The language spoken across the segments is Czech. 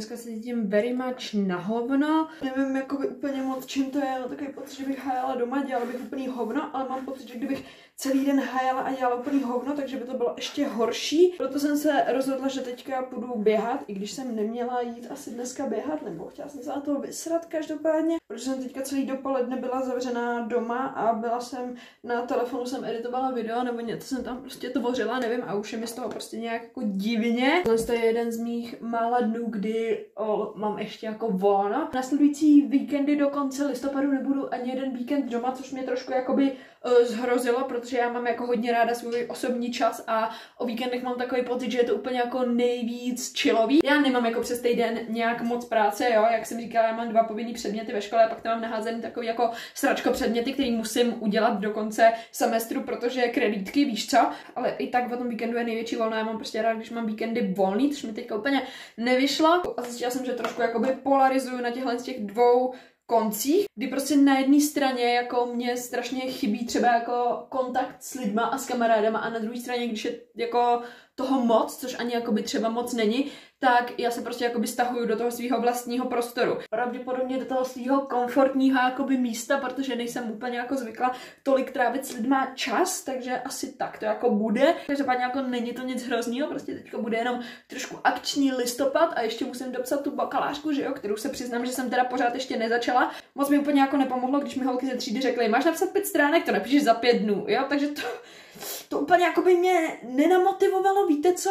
dneska se cítím very much na hovno. Nevím jakoby úplně moc, čím to je, no takový pocit, že bych hájala doma, dělala bych úplný hovno, ale mám pocit, že kdybych celý den hájala a dělala úplný hovno, takže by to bylo ještě horší. Proto jsem se rozhodla, že teďka půjdu běhat, i když jsem neměla jít asi dneska běhat, nebo chtěla jsem se na to vysrat každopádně, protože jsem teďka celý dopoledne byla zavřená doma a byla jsem na telefonu, jsem editovala video, nebo něco jsem tam prostě tvořila, nevím, a už je mi z toho prostě nějak jako divně. To je jeden z mých mála dnů, kdy o, mám ještě jako volno. Nasledující víkendy do konce listopadu nebudu ani jeden víkend doma, což mě trošku jakoby zhrozilo, protože já mám jako hodně ráda svůj osobní čas a o víkendech mám takový pocit, že je to úplně jako nejvíc chillový. Já nemám jako přes týden nějak moc práce, jo, jak jsem říkala, já mám dva povinné předměty ve škole, a pak tam mám naházený takový jako sračko předměty, který musím udělat do konce semestru, protože kreditky, víš co, ale i tak v tom víkendu je největší volno, já mám prostě rád, když mám víkendy volný, což mi teďka úplně nevyšlo. A zjistila jsem, že trošku jakoby polarizuju na těchhle z těch dvou koncích, kdy prostě na jedné straně jako mě strašně chybí třeba jako kontakt s lidma a s kamarádama a na druhé straně, když je jako toho moc, což ani jakoby třeba moc není, tak já se prostě jakoby stahuju do toho svého vlastního prostoru. Pravděpodobně do toho svého komfortního jakoby místa, protože nejsem úplně jako zvykla tolik trávit s lidma čas, takže asi tak to jako bude. Každopádně jako není to nic hroznýho, prostě teďka bude jenom trošku akční listopad a ještě musím dopsat tu bakalářku, že jo, kterou se přiznám, že jsem teda pořád ještě nezačala. Moc mi úplně jako nepomohlo, když mi holky ze třídy řekly, máš napsat pět stránek, to napíšeš za pět dnů, jo, takže to, to úplně jako by mě nenamotivovalo, víte co?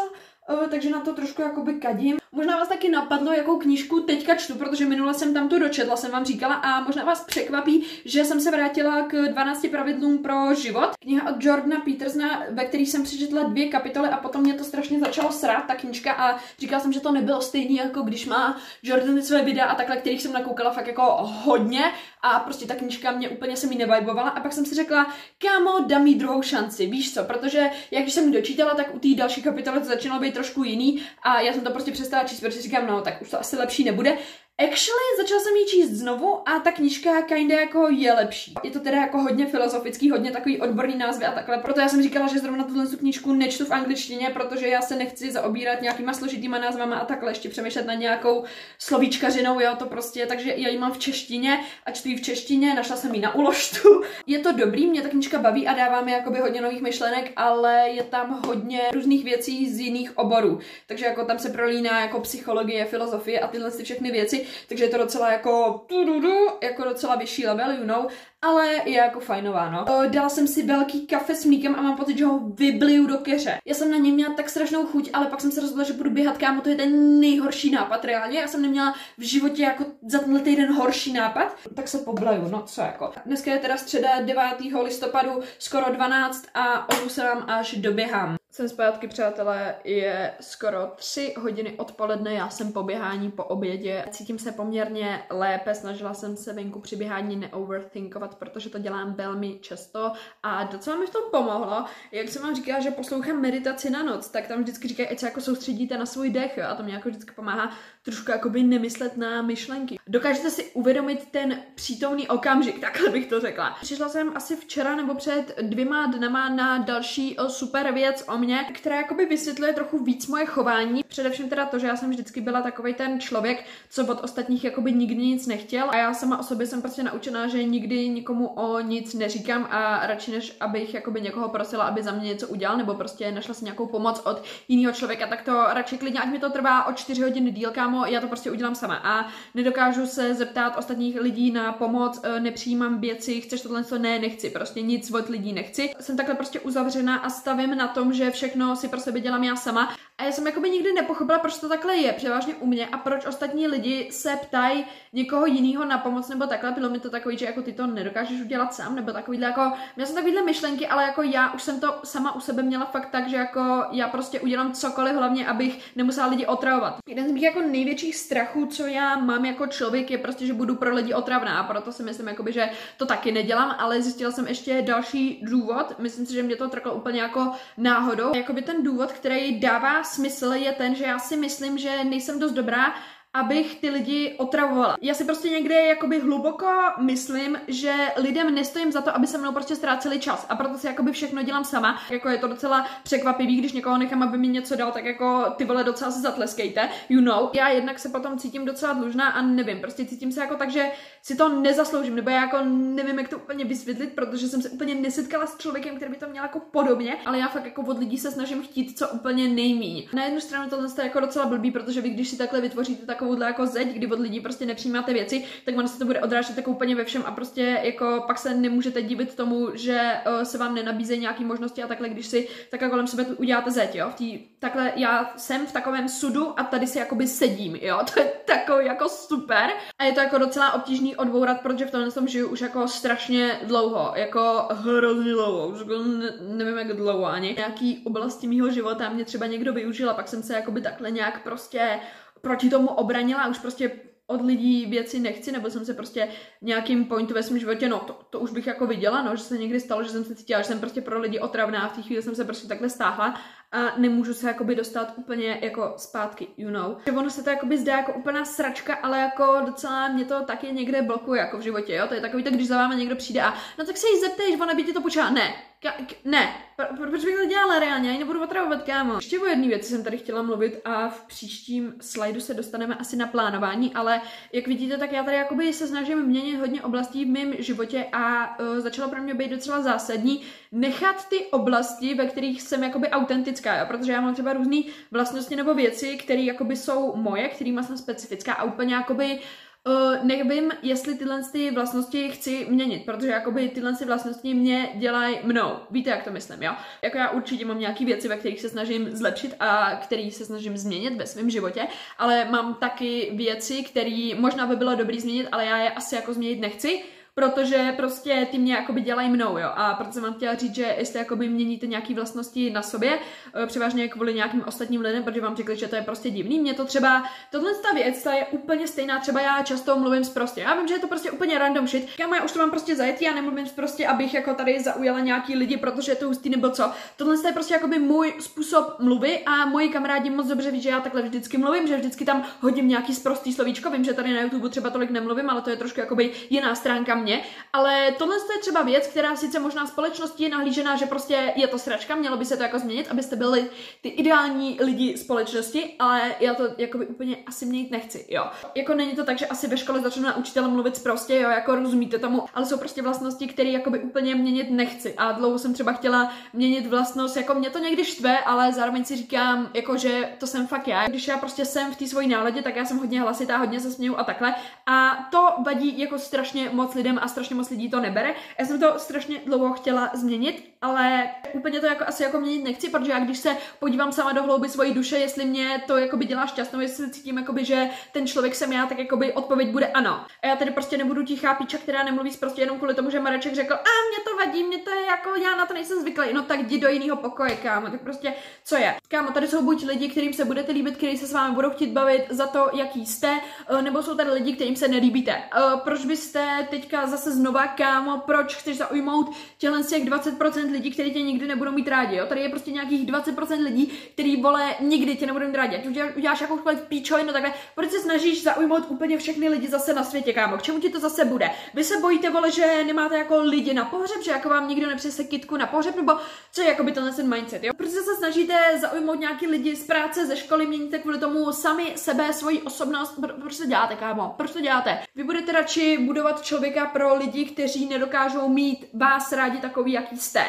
Uh, takže na to trošku jakoby kadím. Možná vás taky napadlo, jakou knížku teďka čtu, protože minule jsem tam tu dočetla, jsem vám říkala a možná vás překvapí, že jsem se vrátila k 12 pravidlům pro život. Kniha od Jordana Petersna, ve který jsem přečetla dvě kapitoly a potom mě to strašně začalo srát, ta knížka a říkala jsem, že to nebylo stejný, jako když má Jordan své videa a takhle, kterých jsem nakoukala fakt jako hodně a prostě ta knížka mě úplně se mi nevibovala a pak jsem si řekla, kámo, dám jí druhou šanci, víš co, protože jak když jsem ji dočítala, tak u té další kapitoly to začínalo být trošku jiný a já jsem to prostě přestala číst, protože říkám, no tak už to asi lepší nebude. Actually, začala jsem ji číst znovu a ta knížka kinda jako je lepší. Je to teda jako hodně filozofický, hodně takový odborný názvy a takhle. Proto já jsem říkala, že zrovna tuhle knížku nečtu v angličtině, protože já se nechci zaobírat nějakýma složitýma názvama a takhle ještě přemýšlet na nějakou slovíčkařinou, jo, to prostě, takže já ji mám v češtině a čtu ji v češtině, našla jsem ji na uložtu. Je to dobrý, mě ta knížka baví a dává mi jakoby hodně nových myšlenek, ale je tam hodně různých věcí z jiných oborů. Takže jako tam se prolíná jako psychologie, filozofie a tyhle všechny věci, takže je to docela jako jako docela vyšší level, you know, ale je jako fajnová, no. Dala jsem si velký kafe s mlíkem a mám pocit, že ho vybliju do keře. Já jsem na něj měla tak strašnou chuť, ale pak jsem se rozhodla, že budu běhat, kámo, to je ten nejhorší nápad reálně. Já jsem neměla v životě jako za tenhle týden horší nápad, tak se pobleju, no co jako. Dneska je teda středa 9. listopadu, skoro 12 a ozvu se vám až doběhám. Jsem zpátky, přátelé, je skoro 3 hodiny odpoledne, já jsem po běhání po obědě. Cítím se poměrně lépe, snažila jsem se venku při běhání neoverthinkovat, protože to dělám velmi často a docela mi v tom pomohlo. Jak jsem vám říkala, že poslouchám meditaci na noc, tak tam vždycky říkají, ať se jako soustředíte na svůj dech jo? a to mě jako vždycky pomáhá trošku jakoby nemyslet na myšlenky. Dokážete si uvědomit ten přítomný okamžik, takhle bych to řekla. Přišla jsem asi včera nebo před dvěma dnama na další super věc o mě, která jakoby vysvětluje trochu víc moje chování. Především teda to, že já jsem vždycky byla takový ten člověk, co od ostatních jakoby nikdy nic nechtěl a já sama o sobě jsem prostě naučená, že nikdy nikomu o nic neříkám a radši než abych jakoby někoho prosila, aby za mě něco udělal nebo prostě našla si nějakou pomoc od jiného člověka, tak to radši klidně, ať mi to trvá o čtyři hodiny díl, kámo, já to prostě udělám sama a nedokážu se zeptat ostatních lidí na pomoc, e, nepřijímám věci, chceš tohle co ne, nechci, prostě nic od lidí nechci. Jsem takhle prostě uzavřená a stavím na tom, že všechno si pro sebe dělám já sama. A já jsem jakoby nikdy nepochopila, proč to takhle je, převážně u mě a proč ostatní lidi se ptají někoho jiného na pomoc nebo takhle. Bylo mi to takový, že jako ty to nedokážeš udělat sám, nebo takovýhle jako, měla jsem takovýhle myšlenky, ale jako já už jsem to sama u sebe měla fakt tak, že jako já prostě udělám cokoliv, hlavně abych nemusela lidi otravovat. Jeden z mých jako největších strachů, co já mám jako člověk, je prostě, že budu pro lidi otravná proto si myslím, jakoby, že to taky nedělám, ale zjistila jsem ještě další důvod. Myslím si, že mě to trklo úplně jako náhodou. Jakoby ten důvod, který dává smysl, je ten, že já si myslím, že nejsem dost dobrá abych ty lidi otravovala. Já si prostě někde jakoby hluboko myslím, že lidem nestojím za to, aby se mnou prostě ztráceli čas a proto si jakoby všechno dělám sama. Jako je to docela překvapivý, když někoho nechám, aby mi něco dal, tak jako ty vole docela se zatleskejte, you know. Já jednak se potom cítím docela dlužná a nevím, prostě cítím se jako tak, že si to nezasloužím, nebo já jako nevím, jak to úplně vysvětlit, protože jsem se úplně nesetkala s člověkem, který by to měl jako podobně, ale já fakt jako od lidí se snažím chtít co úplně nejmíň. Na jednu stranu to je jako docela blbý, protože vy když si takhle vytvoříte takovouhle jako zeď, kdy od lidí prostě nepřijímáte věci, tak ono se to bude odrážet jako úplně ve všem a prostě jako pak se nemůžete divit tomu, že uh, se vám nenabízejí nějaké možnosti a takhle, když si takhle kolem sebe uděláte zeď, jo. V tý, takhle já jsem v takovém sudu a tady si jakoby sedím, jo. To je takový jako super a je to jako docela obtížný odbourat, protože v tomhle tom žiju už jako strašně dlouho, jako hrozně dlouho, už jako ne, nevím jak dlouho ani. Nějaký oblasti mýho života mě třeba někdo využil a pak jsem se jakoby takhle nějak prostě proti tomu obranila už prostě od lidí věci nechci, nebo jsem se prostě nějakým pointu ve svém životě, no to, to už bych jako viděla, no, že se někdy stalo, že jsem se cítila, že jsem prostě pro lidi otravná, v té chvíli jsem se prostě takhle stáhla a nemůžu se jakoby dostat úplně jako zpátky, you know. Že ono se to jakoby zdá jako úplná sračka, ale jako docela mě to taky někde blokuje jako v životě, jo. To je takový, tak když za vámi někdo přijde a no tak se jí zeptej, že ona by ti to počala. Ne, Ka- k- ne, Pro, proč bych to dělala reálně, já ji nebudu otravovat, kámo. Ještě o jedné věci jsem tady chtěla mluvit a v příštím slajdu se dostaneme asi na plánování, ale jak vidíte, tak já tady jakoby se snažím měnit hodně oblastí v mém životě a uh, začalo pro mě být docela zásadní nechat ty oblasti, ve kterých jsem jakoby autentická, jo? protože já mám třeba různé vlastnosti nebo věci, které jakoby jsou moje, kterými jsem specifická a úplně jakoby Uh, nevím, jestli tyhle ty vlastnosti chci měnit, protože jakoby tyhle ty vlastnosti mě dělají mnou. Víte, jak to myslím, jo? Jako já určitě mám nějaké věci, ve kterých se snažím zlepšit a které se snažím změnit ve svém životě, ale mám taky věci, které možná by bylo dobrý změnit, ale já je asi jako změnit nechci, protože prostě ty mě jakoby dělají mnou, jo. A proto jsem vám chtěla říct, že jestli jakoby měníte nějaké vlastnosti na sobě, eh, převážně kvůli nějakým ostatním lidem, protože vám řekli, že to je prostě divný. Mě to třeba, tohle ta věc, ta je úplně stejná, třeba já často mluvím prostě. Já vím, že je to prostě úplně random shit. Kámo, já už to mám prostě zajetý, já nemluvím prostě, abych jako tady zaujala nějaký lidi, protože je to hustý nebo co. Tohle je prostě jakoby můj způsob mluvy a moji kamarádi moc dobře ví, že já takhle vždycky mluvím, že vždycky tam hodím nějaký sprostý slovíčko. Vím, že tady na YouTube třeba tolik nemluvím, ale to je trošku jakoby jiná stránka mě mě, ale tohle je třeba věc, která sice možná společnosti je nahlížená, že prostě je to sračka, mělo by se to jako změnit, abyste byli ty ideální lidi společnosti, ale já to jakoby úplně asi měnit nechci, jo. Jako není to tak, že asi ve škole začnu na učitele mluvit prostě, jo, jako rozumíte tomu, ale jsou prostě vlastnosti, které jakoby úplně měnit nechci. A dlouho jsem třeba chtěla měnit vlastnost, jako mě to někdy štve, ale zároveň si říkám, jako že to jsem fakt já. Když já prostě jsem v té svojí náladě, tak já jsem hodně hlasitá, hodně se směju a takhle. A to vadí jako strašně moc lidem a strašně moc lidí to nebere. Já jsem to strašně dlouho chtěla změnit, ale úplně to jako asi jako měnit nechci, protože já když se podívám sama do hlouby svojí duše, jestli mě to jakoby dělá šťastnou, jestli se cítím jakoby, že ten člověk jsem já, tak jakoby odpověď bude ano. A já tady prostě nebudu tichá píča, která nemluví prostě jenom kvůli tomu, že Mareček řekl, a mě to vadí, mě to je jako, já na to nejsem zvyklý, no tak jdi do jiného pokoje, kámo, tak prostě co je? Kámo, tady jsou buď lidi, kterým se budete líbit, kteří se s vámi budou chtít bavit za to, jaký jste, eh, nebo jsou tady lidi, kterým se nelíbíte. Eh, proč byste teďka zase znova, kámo, proč chceš zaujmout tělen z těch 20% lidí, kteří tě nikdy nebudou mít rádi, jo? Tady je prostě nějakých 20% lidí, který vole nikdy tě nebudou mít rádi. Ať uděláš, uděláš jakoukoliv píčovinu, takhle, proč se snažíš zaujmout úplně všechny lidi zase na světě, kámo? K čemu ti to zase bude? Vy se bojíte, vole, že nemáte jako lidi na pohřeb, že jako vám nikdo nepřese kitku na pohřeb, nebo co je jako by tenhle ten mindset, jo? Proč se snažíte zaujmout nějaký lidi z práce, ze školy, měníte kvůli tomu sami sebe, svoji osobnost, proč to děláte, kámo? Proč to děláte? Vy budete radši budovat člověka pro lidi, kteří nedokážou mít vás rádi takový, jaký jste.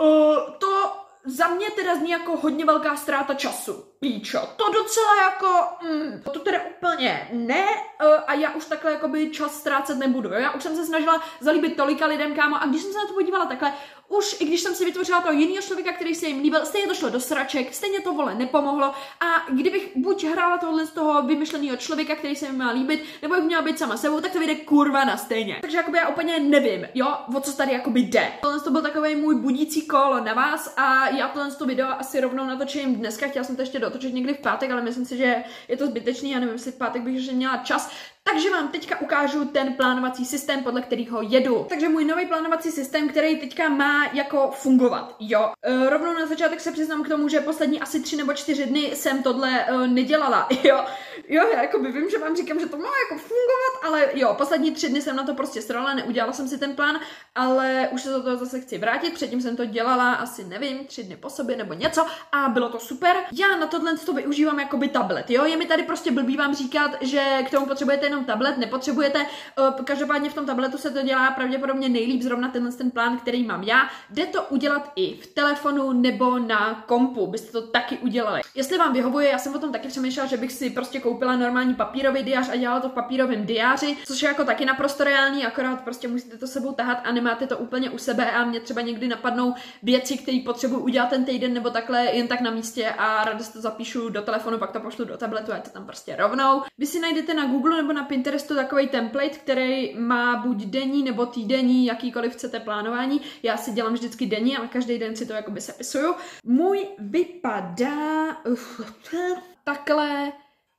Uh, to za mě teda zní jako hodně velká ztráta času. Píčo, to docela jako, mm, to teda úplně ne uh, a já už takhle jakoby čas ztrácet nebudu, jo? Já už jsem se snažila zalíbit tolika lidem, kámo, a když jsem se na to podívala takhle, už i když jsem si vytvořila toho jiného člověka, který se jim líbil, stejně to šlo do sraček, stejně to vole nepomohlo a kdybych buď hrála tohle z toho vymyšleného člověka, který se mi má líbit, nebo bych měla být sama sebou, tak to vyjde kurva na stejně. Takže jakoby já úplně nevím, jo, o co tady jakoby jde. Tohle to byl takový můj budící kolo na vás a já tohle to video asi rovnou natočím dneska, chtěla jsem to ještě dotočit někdy v pátek, ale myslím si, že je to zbytečný, já nevím, jestli v pátek bych ještě měla čas, Takže vám teďka ukážu ten plánovací systém, podle kterého jedu. Takže můj nový plánovací systém, který teďka má jako fungovat, jo. E, rovnou na začátek se přiznám k tomu, že poslední asi tři nebo čtyři dny jsem tohle e, nedělala, jo. Jo, já jako by vím, že vám říkám, že to má jako fungovat, ale jo, poslední tři dny jsem na to prostě strala, neudělala jsem si ten plán, ale už se do toho zase chci vrátit. Předtím jsem to dělala asi, nevím, tři dny po sobě nebo něco a bylo to super. Já na tohle to využívám jako by tablet, jo. Je mi tady prostě blbý vám říkat, že k tomu potřebujete jenom tablet, nepotřebujete. Eh, každopádně v tom tabletu se to dělá pravděpodobně nejlíp zrovna tenhle ten plán, který mám já. Jde to udělat i v telefonu nebo na kompu, byste to taky udělali. Jestli vám vyhovuje, já jsem o tom taky přemýšlela, že bych si prostě koupila normální papírový diář a dělala to v papírovém diáři, což je jako taky naprosto reálný, akorát prostě musíte to sebou tahat a nemáte to úplně u sebe a mě třeba někdy napadnou věci, které potřebuji udělat ten týden nebo takhle jen tak na místě a ráda to zapíšu do telefonu, pak to pošlu do tabletu a je to tam prostě rovnou. Vy si najdete na Google nebo na Pinterestu takový template, který má buď denní nebo týdenní, jakýkoliv chcete plánování. Já si dělám vždycky denní, ale každý den si to jakoby sepisuju. Můj vypadá uf, takhle,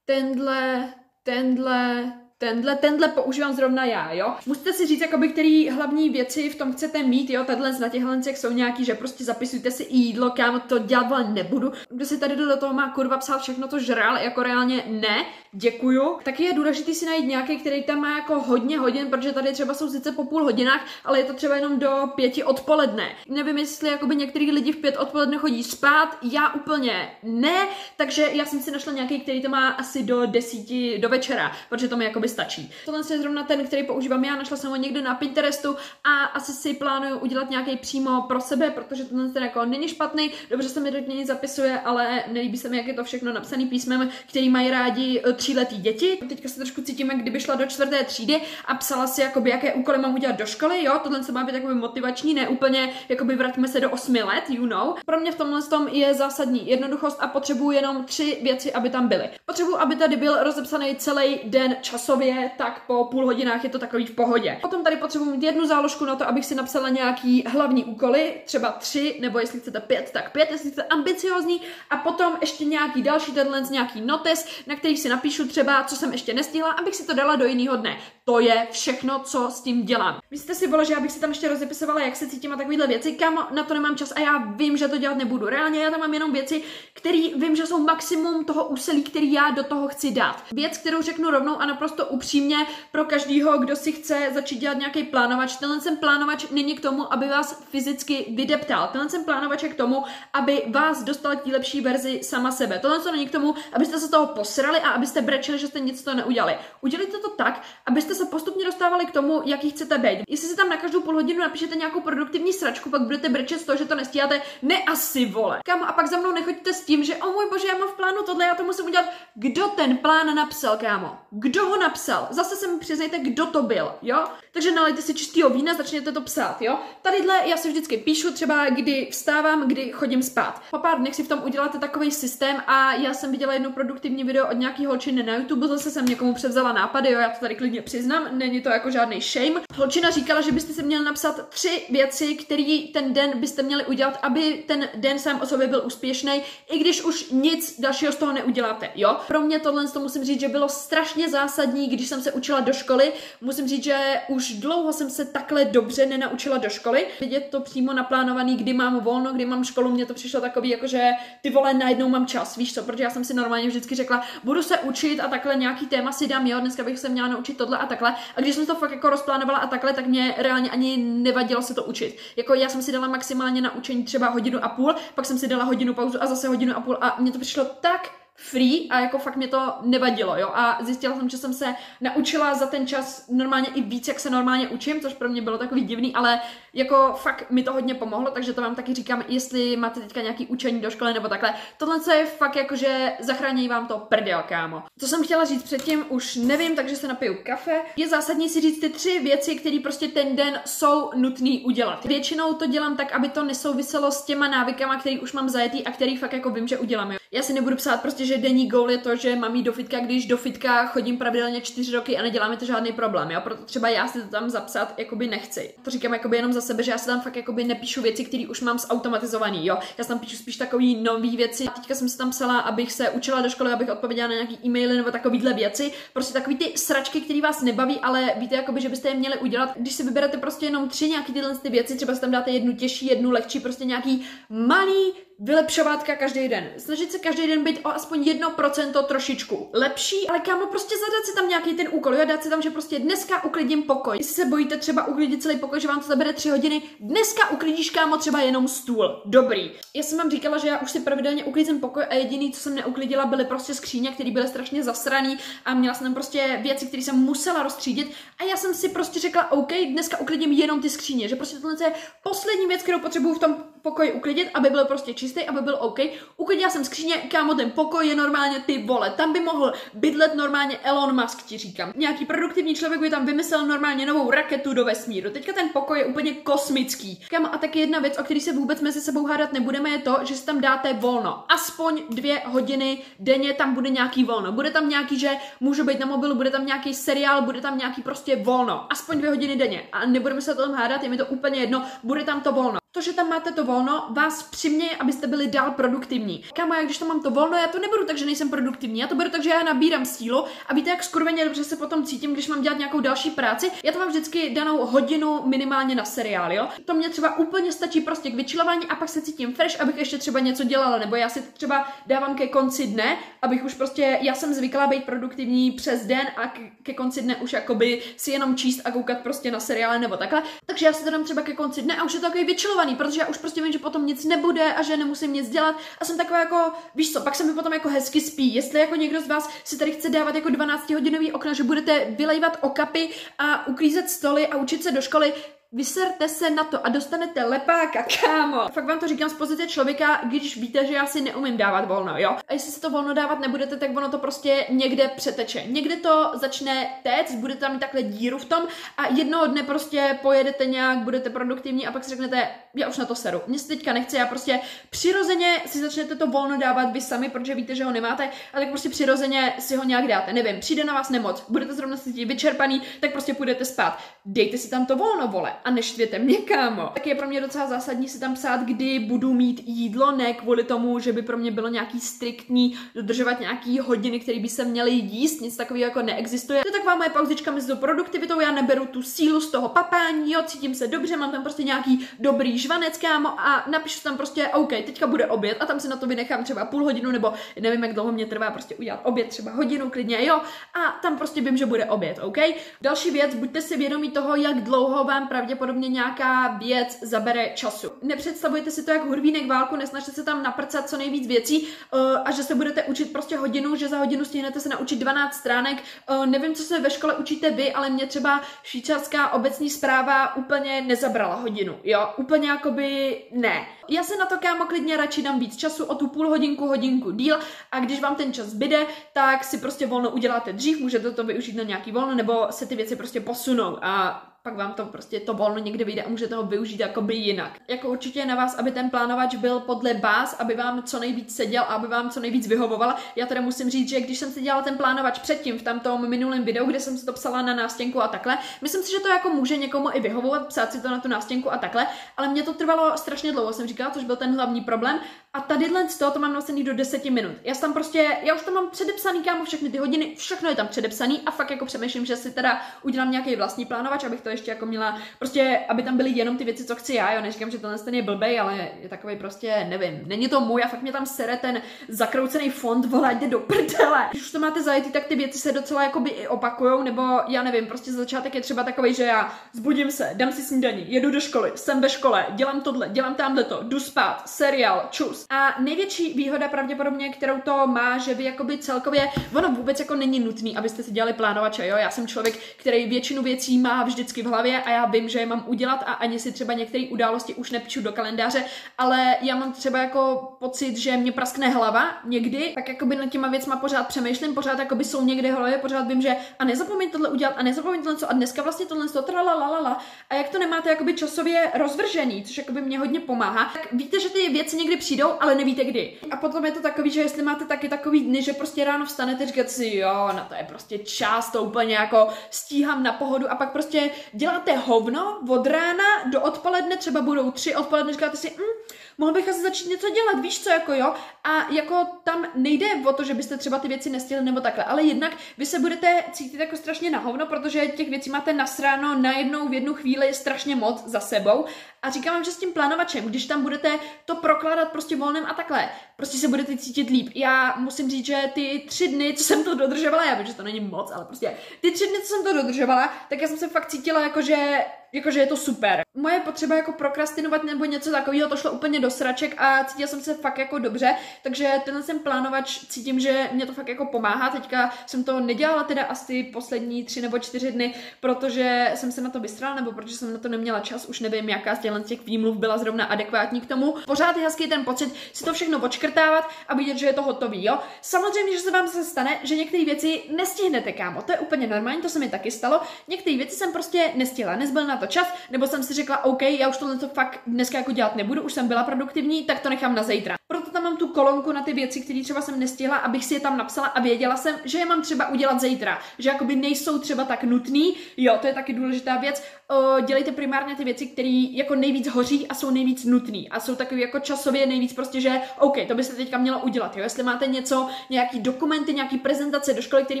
tenhle, tenhle, tenhle, tenhle používám zrovna já, jo. Musíte si říct, jakoby, který hlavní věci v tom chcete mít, jo. Tahle na těch hlencech jsou nějaký, že prostě zapisujte si i jídlo, kámo, to dělat ale nebudu. Kdo si tady do toho má kurva psát všechno to žral, jako reálně ne, děkuju. Taky je důležité si najít nějaký, který tam má jako hodně hodin, protože tady třeba jsou sice po půl hodinách, ale je to třeba jenom do pěti odpoledne. Nevím, jestli jakoby některý lidi v pět odpoledne chodí spát, já úplně ne, takže já jsem si našla nějaký, který to má asi do desíti do večera, protože to mi jakoby stačí. Tohle je zrovna ten, který používám já, našla jsem ho někde na Pinterestu a asi si plánuju udělat nějaký přímo pro sebe, protože tenhle ten jako není špatný, dobře se mi do něj zapisuje, ale nelíbí se mi, jak je to všechno napsaný písmem, který mají rádi eh, tříletý děti. Teďka se trošku cítím, jak kdyby šla do čtvrté třídy a psala si, jakoby, jaké úkoly mám udělat do školy, jo, tohle se má být jakoby motivační, ne úplně, jakoby vraťme se do osmi let, you know. Pro mě v tomhle tom je zásadní jednoduchost a potřebuju jenom tři věci, aby tam byly. Potřebuju, aby tady byl rozepsaný celý den časově hlavě, tak po půl hodinách je to takový v pohodě. Potom tady potřebuji mít jednu záložku na to, abych si napsala nějaký hlavní úkoly, třeba tři, nebo jestli chcete pět, tak pět, jestli chcete ambiciozní, a potom ještě nějaký další deadlines, nějaký notes, na kterých si napíšu třeba, co jsem ještě nestihla, abych si to dala do jiného dne. To je všechno, co s tím dělám. Myslíte si, bylo, že já bych si tam ještě rozepisovala, jak se cítím a takovýhle věci, kam na to nemám čas a já vím, že to dělat nebudu. Reálně já tam mám jenom věci, které vím, že jsou maximum toho úsilí, který já do toho chci dát. Věc, kterou řeknu rovnou a naprosto upřímně pro každýho, kdo si chce začít dělat nějaký plánovač. Tenhle ten plánovač není k tomu, aby vás fyzicky vydeptal. Tenhle ten plánovač je k tomu, aby vás dostal k lepší verzi sama sebe. Tohle to není k tomu, abyste se toho posrali a abyste brečeli, že jste nic to neudělali. Udělejte to tak, abyste se postupně dostávali k tomu, jaký chcete být. Jestli si tam na každou půl hodinu napíšete nějakou produktivní sračku, pak budete brečet z toho, že to nestíháte, ne asi vole. Kam a pak za mnou nechoďte s tím, že o můj bože, já mám v plánu tohle, já to musím udělat. Kdo ten plán napsal, kámo? Kdo ho napsal? Zase se mi přiznejte, kdo to byl, jo? Takže nalejte si čistého vína, začněte to psát, jo? Tadyhle já si vždycky píšu třeba, kdy vstávám, kdy chodím spát. Po pár dnech si v tom uděláte takový systém a já jsem viděla jedno produktivní video od nějaký holčiny na YouTube, zase jsem někomu převzala nápady, jo, já to tady klidně přiznám, není to jako žádný shame. Holčina říkala, že byste si měli napsat tři věci, které ten den byste měli udělat, aby ten den sám o sobě byl úspěšný, i když už nic dalšího z toho neuděláte, jo? Pro mě tohle to musím říct, že bylo strašně zásadní, když jsem se učila do školy. Musím říct, že už dlouho jsem se takhle dobře nenaučila do školy. Vidět to přímo naplánovaný, kdy mám volno, kdy mám školu, mně to přišlo takový, jako že ty vole, najednou mám čas, víš co, protože já jsem si normálně vždycky řekla, budu se učit a takhle nějaký téma si dám, jo, dneska bych se měla naučit tohle a takhle. A když jsem to fakt jako rozplánovala a takhle, tak mě reálně ani nevadilo se to učit. Jako já jsem si dala maximálně na učení třeba hodinu a půl, pak jsem si dala hodinu pauzu a zase hodinu a půl a mně to přišlo tak free a jako fakt mě to nevadilo, jo. A zjistila jsem, že jsem se naučila za ten čas normálně i víc, jak se normálně učím, což pro mě bylo takový divný, ale jako fakt mi to hodně pomohlo, takže to vám taky říkám, jestli máte teďka nějaký učení do školy nebo takhle. Tohle je fakt jako, že zachrání vám to prdel, kámo. Co jsem chtěla říct předtím, už nevím, takže se napiju kafe. Je zásadní si říct ty tři věci, které prostě ten den jsou nutný udělat. Většinou to dělám tak, aby to nesouviselo s těma návykama, který už mám zajetý a který fakt jako vím, že udělám. Jo. Já si nebudu psát prostě, že denní goal je to, že mám jít do fitka, když do fitka chodím pravidelně čtyři roky a nedělá mi to žádný problém, jo? Proto třeba já si to tam zapsat jakoby nechci. To říkám jakoby jenom za sebe, že já si tam fakt jakoby nepíšu věci, které už mám zautomatizovaný, jo? Já si tam píšu spíš takový nové věci. A teďka jsem se tam psala, abych se učila do školy, abych odpověděla na nějaký e-maily nebo takovýhle věci. Prostě takový ty sračky, které vás nebaví, ale víte, jakoby, že byste je měli udělat, když si vyberete prostě jenom tři nějaký tyhle ty věci, třeba si tam dáte jednu těžší, jednu lehčí, prostě nějaký malý vylepšovátka každý den. Snažit se každý den být o aspoň jedno procento trošičku lepší, ale kámo, prostě zadat si tam nějaký ten úkol, jo, dát si tam, že prostě dneska uklidím pokoj. Jestli se bojíte třeba uklidit celý pokoj, že vám to zabere tři hodiny, dneska uklidíš kámo třeba jenom stůl. Dobrý. Já jsem vám říkala, že já už si pravidelně uklidím pokoj a jediný, co jsem neuklidila, byly prostě skříně, které byly strašně zasraný a měla jsem tam prostě věci, které jsem musela rozstřídit a já jsem si prostě řekla, OK, dneska uklidím jenom ty skříně, že prostě tohle je poslední věc, kterou potřebuju v tom pokoji uklidit, aby byl prostě čistý, aby byl OK. Uklidila jsem skříně, kámo, ten pokoj je normálně ty vole. Tam by mohl bydlet normálně Elon Musk, ti říkám. Nějaký produktivní člověk by tam vymyslel normálně novou raketu do vesmíru. Teďka ten pokoj je úplně kosmický. Kámo, a taky jedna věc, o který se vůbec mezi sebou hádat nebudeme, je to, že si tam dáte volno. Aspoň dvě hodiny denně tam bude nějaký volno. Bude tam nějaký, že můžu být na mobilu, bude tam nějaký seriál, bude tam nějaký prostě volno. Aspoň dvě hodiny denně. A nebudeme se o tom hádat, je mi to úplně jedno, bude tam to volno. To, že tam máte to volno, vás přiměje, abyste byli dál produktivní. Kámo, já když tam mám to volno, já to nebudu tak, že nejsem produktivní. Já to beru tak, že já nabírám sílu a víte, jak skurveně dobře se potom cítím, když mám dělat nějakou další práci. Já to mám vždycky danou hodinu minimálně na seriál, jo. To mě třeba úplně stačí prostě k vyčilování a pak se cítím fresh, abych ještě třeba něco dělala, nebo já si třeba dávám ke konci dne, abych už prostě, já jsem zvyklá být produktivní přes den a ke konci dne už jakoby si jenom číst a koukat prostě na seriály nebo takhle. Takže já si to dám třeba ke konci dne a už je to takový vyčilovaný, protože já už prostě vím, že potom nic nebude a že nemusím nic dělat a jsem taková jako, víš co, pak se mi potom jako hezky spí. Jestli jako někdo z vás si tady chce dávat jako 12 hodinový okna, že budete vylejvat okapy a uklízet stoly a učit se do školy, Vyserte se na to a dostanete lepáka, kámo. Fakt vám to říkám z pozice člověka, když víte, že já si neumím dávat volno, jo? A jestli si to volno dávat nebudete, tak ono to prostě někde přeteče. Někde to začne téct, budete tam mít takhle díru v tom a jednoho dne prostě pojedete nějak, budete produktivní a pak si řeknete, já už na to seru. Mně se teďka nechce, já prostě přirozeně si začnete to volno dávat vy sami, protože víte, že ho nemáte, a tak prostě přirozeně si ho nějak dáte. Nevím, přijde na vás nemoc, budete zrovna cítit vyčerpaný, tak prostě půjdete spát. Dejte si tam to volno, vole a neštvěte mě, kámo. Tak je pro mě docela zásadní si tam psát, kdy budu mít jídlo, ne kvůli tomu, že by pro mě bylo nějaký striktní dodržovat nějaký hodiny, které by se měly jíst, nic takového jako neexistuje. To je taková moje pauzička mezi tou produktivitou, já neberu tu sílu z toho papání, jo, cítím se dobře, mám tam prostě nějaký dobrý žvanec, kámo, a napíšu tam prostě, OK, teďka bude oběd a tam si na to vynechám třeba půl hodinu, nebo nevím, jak dlouho mě trvá prostě udělat oběd, třeba hodinu klidně, jo, a tam prostě vím, že bude oběd, OK? Další věc, buďte si vědomí toho, jak dlouho vám pravděpodobně nějaká věc zabere času. Nepředstavujte si to jak hurvínek válku, nesnažte se tam naprcat co nejvíc věcí uh, a že se budete učit prostě hodinu, že za hodinu stihnete se naučit 12 stránek. Uh, nevím, co se ve škole učíte vy, ale mě třeba švýcarská obecní zpráva úplně nezabrala hodinu, jo, úplně jakoby ne. Já se na to kámo klidně radši dám víc času, o tu půl hodinku, hodinku díl a když vám ten čas zbyde, tak si prostě volno uděláte dřív, můžete to využít na nějaký volno, nebo se ty věci prostě posunou a pak vám to prostě to volno někde vyjde a můžete ho využít jakoby jinak. Jako určitě na vás, aby ten plánovač byl podle vás, aby vám co nejvíc seděl a aby vám co nejvíc vyhovoval. Já teda musím říct, že když jsem si dělala ten plánovač předtím v tamtom minulém videu, kde jsem si to psala na nástěnku a takhle, myslím si, že to jako může někomu i vyhovovat, psát si to na tu nástěnku a takhle, ale mě to trvalo strašně dlouho, jsem říkala, což byl ten hlavní problém. A tady z toho to mám nastavený do 10 minut. Já tam prostě, já už tam mám předepsaný kámo všechny ty hodiny, všechno je tam předepsaný a fakt jako přemýšlím, že si teda udělám nějaký vlastní plánovač, abych to ještě jako měla, prostě, aby tam byly jenom ty věci, co chci já, jo, neříkám, že tenhle ten je blbej, ale je takový prostě, nevím, není to můj a fakt mě tam sere ten zakroucený fond, vole, jde do prdele. Když už to máte zajetý, tak ty věci se docela jakoby i opakujou, nebo já nevím, prostě začátek je třeba takový, že já zbudím se, dám si snídaní, jedu do školy, jsem ve škole, dělám tohle, dělám tamhle to, jdu spát, seriál, čus. A největší výhoda pravděpodobně, kterou to má, že vy jakoby celkově, ono vůbec jako není nutný, abyste si dělali plánovače, jo, já jsem člověk, který většinu věcí má vždycky v hlavě a já vím, že je mám udělat a ani si třeba některé události už nepíšu do kalendáře, ale já mám třeba jako pocit, že mě praskne hlava někdy, tak jako by nad těma věcma pořád přemýšlím, pořád jako by jsou někde hlavě, pořád vím, že a nezapomeň tohle udělat a nezapomeň tohle co a dneska vlastně tohle to la a jak to nemáte jakoby časově rozvržený, což jakoby mě hodně pomáhá, tak víte, že ty věci někdy přijdou, ale nevíte kdy. A potom je to takový, že jestli máte taky takový dny, že prostě ráno vstanete, říkáte si, jo, na to je prostě čas, to úplně jako stíhám na pohodu a pak prostě děláte hovno od rána do odpoledne, třeba budou tři odpoledne, říkáte si, mm, mohl bych asi začít něco dělat, víš co, jako jo, a jako tam nejde o to, že byste třeba ty věci nestihli nebo takhle, ale jednak vy se budete cítit jako strašně na hovno, protože těch věcí máte nasráno najednou v jednu chvíli strašně moc za sebou a říkám vám, že s tím plánovačem, když tam budete to prokládat prostě volným a takhle, prostě se budete cítit líp. Já musím říct, že ty tři dny, co jsem to dodržovala, já vím, že to není moc, ale prostě ty tři dny, co jsem to dodržovala, tak já jsem se fakt cítila jako, že jakože je to super. Moje potřeba jako prokrastinovat nebo něco takového, to šlo úplně do sraček a cítila jsem se fakt jako dobře, takže tenhle jsem plánovač, cítím, že mě to fakt jako pomáhá. Teďka jsem to nedělala teda asi poslední tři nebo čtyři dny, protože jsem se na to vystrala, nebo protože jsem na to neměla čas, už nevím, jaká z těch výmluv byla zrovna adekvátní k tomu. Pořád je hezký ten pocit si to všechno odškrtávat a vidět, že je to hotový, jo. Samozřejmě, že se vám se stane, že některé věci nestihnete, kámo. To je úplně normální, to se mi taky stalo. Některé věci jsem prostě nestihla, nezbyl na to čas, nebo jsem si řekla, OK, já už tohle to fakt dneska jako dělat nebudu, už jsem byla produktivní, tak to nechám na zítra. Proto tam mám tu kolonku na ty věci, které třeba jsem nestihla, abych si je tam napsala a věděla jsem, že je mám třeba udělat zítra, že jakoby nejsou třeba tak nutný. Jo, to je taky důležitá věc. O, dělejte primárně ty věci, které jako nejvíc hoří a jsou nejvíc nutný a jsou takový jako časově nejvíc prostě, že OK, to byste teďka mělo udělat. Jo? Jestli máte něco, nějaký dokumenty, nějaký prezentace do školy, který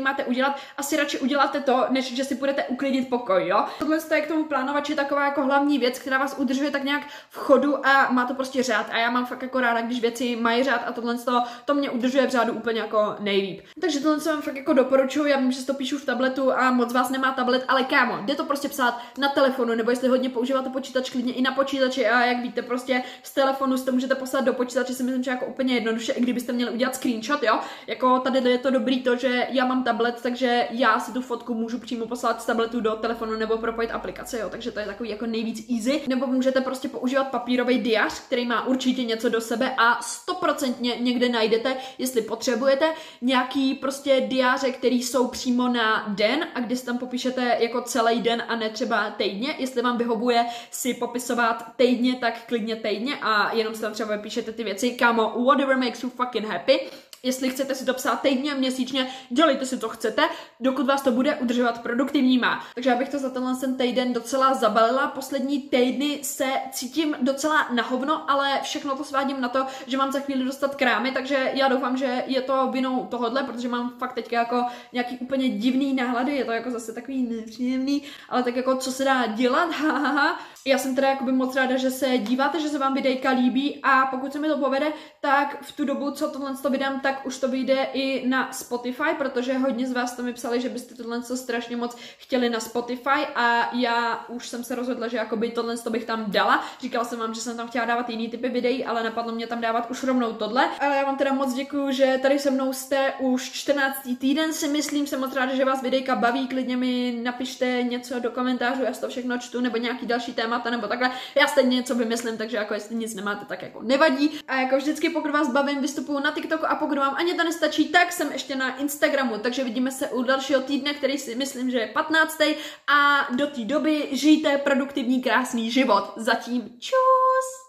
máte udělat, asi radši uděláte to, než že si budete uklidit pokoj. Jo? Tohle je k tomu plánovači taková jako hlavní věc, která vás udržuje tak nějak v chodu a má to prostě řád. A já mám fakt jako ráda, když věci mají řád a tohle to, to mě udržuje v řádu úplně jako nejlíp. Takže tohle se vám fakt jako doporučuji, já vím, že to píšu v tabletu a moc vás nemá tablet, ale kámo, jde to prostě psát na telefonu, nebo jestli hodně používáte počítač, klidně i na počítači a jak víte, prostě z telefonu si to můžete poslat do počítače, si myslím, že jako úplně jednoduše, i kdybyste měli udělat screenshot, jo. Jako tady je to dobrý to, že já mám tablet, takže já si tu fotku můžu přímo poslat z tabletu do telefonu nebo propojit aplikace, jo. Takže to je takový jako nejvíc easy. Nebo můžete prostě používat papírový diář, který má určitě něco do sebe a stoprocentně někde najdete, jestli potřebujete, nějaký prostě diáře, který jsou přímo na den a kdy si tam popíšete jako celý den a ne třeba týdně. Jestli vám vyhovuje si popisovat týdně, tak klidně týdně a jenom si tam třeba vypíšete ty věci, kámo, whatever makes you fucking happy Jestli chcete si to psát týdně, měsíčně, dělejte si to chcete, dokud vás to bude udržovat produktivníma. Takže já bych to za tenhle ten týden docela zabalila. Poslední týdny se cítím docela na hovno, ale všechno to svádím na to, že mám za chvíli dostat krámy, takže já doufám, že je to vinou tohodle, protože mám fakt teďka jako nějaký úplně divný náhlady, je to jako zase takový nepříjemný, ale tak jako co se dá dělat, hahaha. Já jsem teda jakoby moc ráda, že se díváte, že se vám videjka líbí a pokud se mi to povede, tak v tu dobu, co tohle to vydám, tak už to vyjde i na Spotify, protože hodně z vás to mi psali, že byste tohle strašně moc chtěli na Spotify a já už jsem se rozhodla, že jakoby tohle to bych tam dala. Říkala jsem vám, že jsem tam chtěla dávat jiný typy videí, ale napadlo mě tam dávat už rovnou tohle. Ale já vám teda moc děkuju, že tady se mnou jste už 14. týden si myslím, jsem moc ráda, že vás videjka baví, klidně mi napište něco do komentářů, já to všechno čtu, nebo nějaký další témata, nebo takhle. Já stejně něco vymyslím, takže jako jestli nic nemáte, tak jako nevadí. A jako vždycky, pokud vás bavím, vystupuju na TikToku a pokud vám ani to nestačí, tak jsem ještě na Instagramu, takže vidíme se u dalšího týdne, který si myslím, že je 15. a do té doby žijte produktivní, krásný život. Zatím čau!